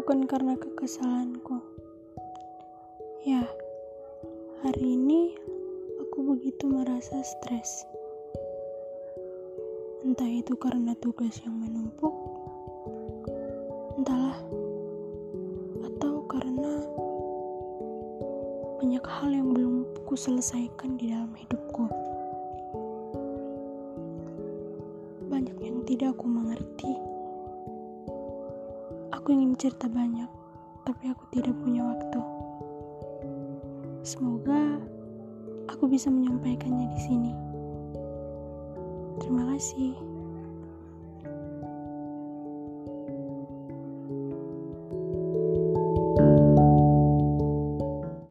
bukan karena kekesalanku. Ya, hari ini aku begitu merasa stres. Entah itu karena tugas yang menumpuk, entahlah, atau karena banyak hal yang belum ku selesaikan di dalam hidupku. Banyak yang tidak aku mengerti. Aku ingin cerita banyak, tapi aku tidak punya waktu. Semoga aku bisa menyampaikannya di sini. Terima kasih.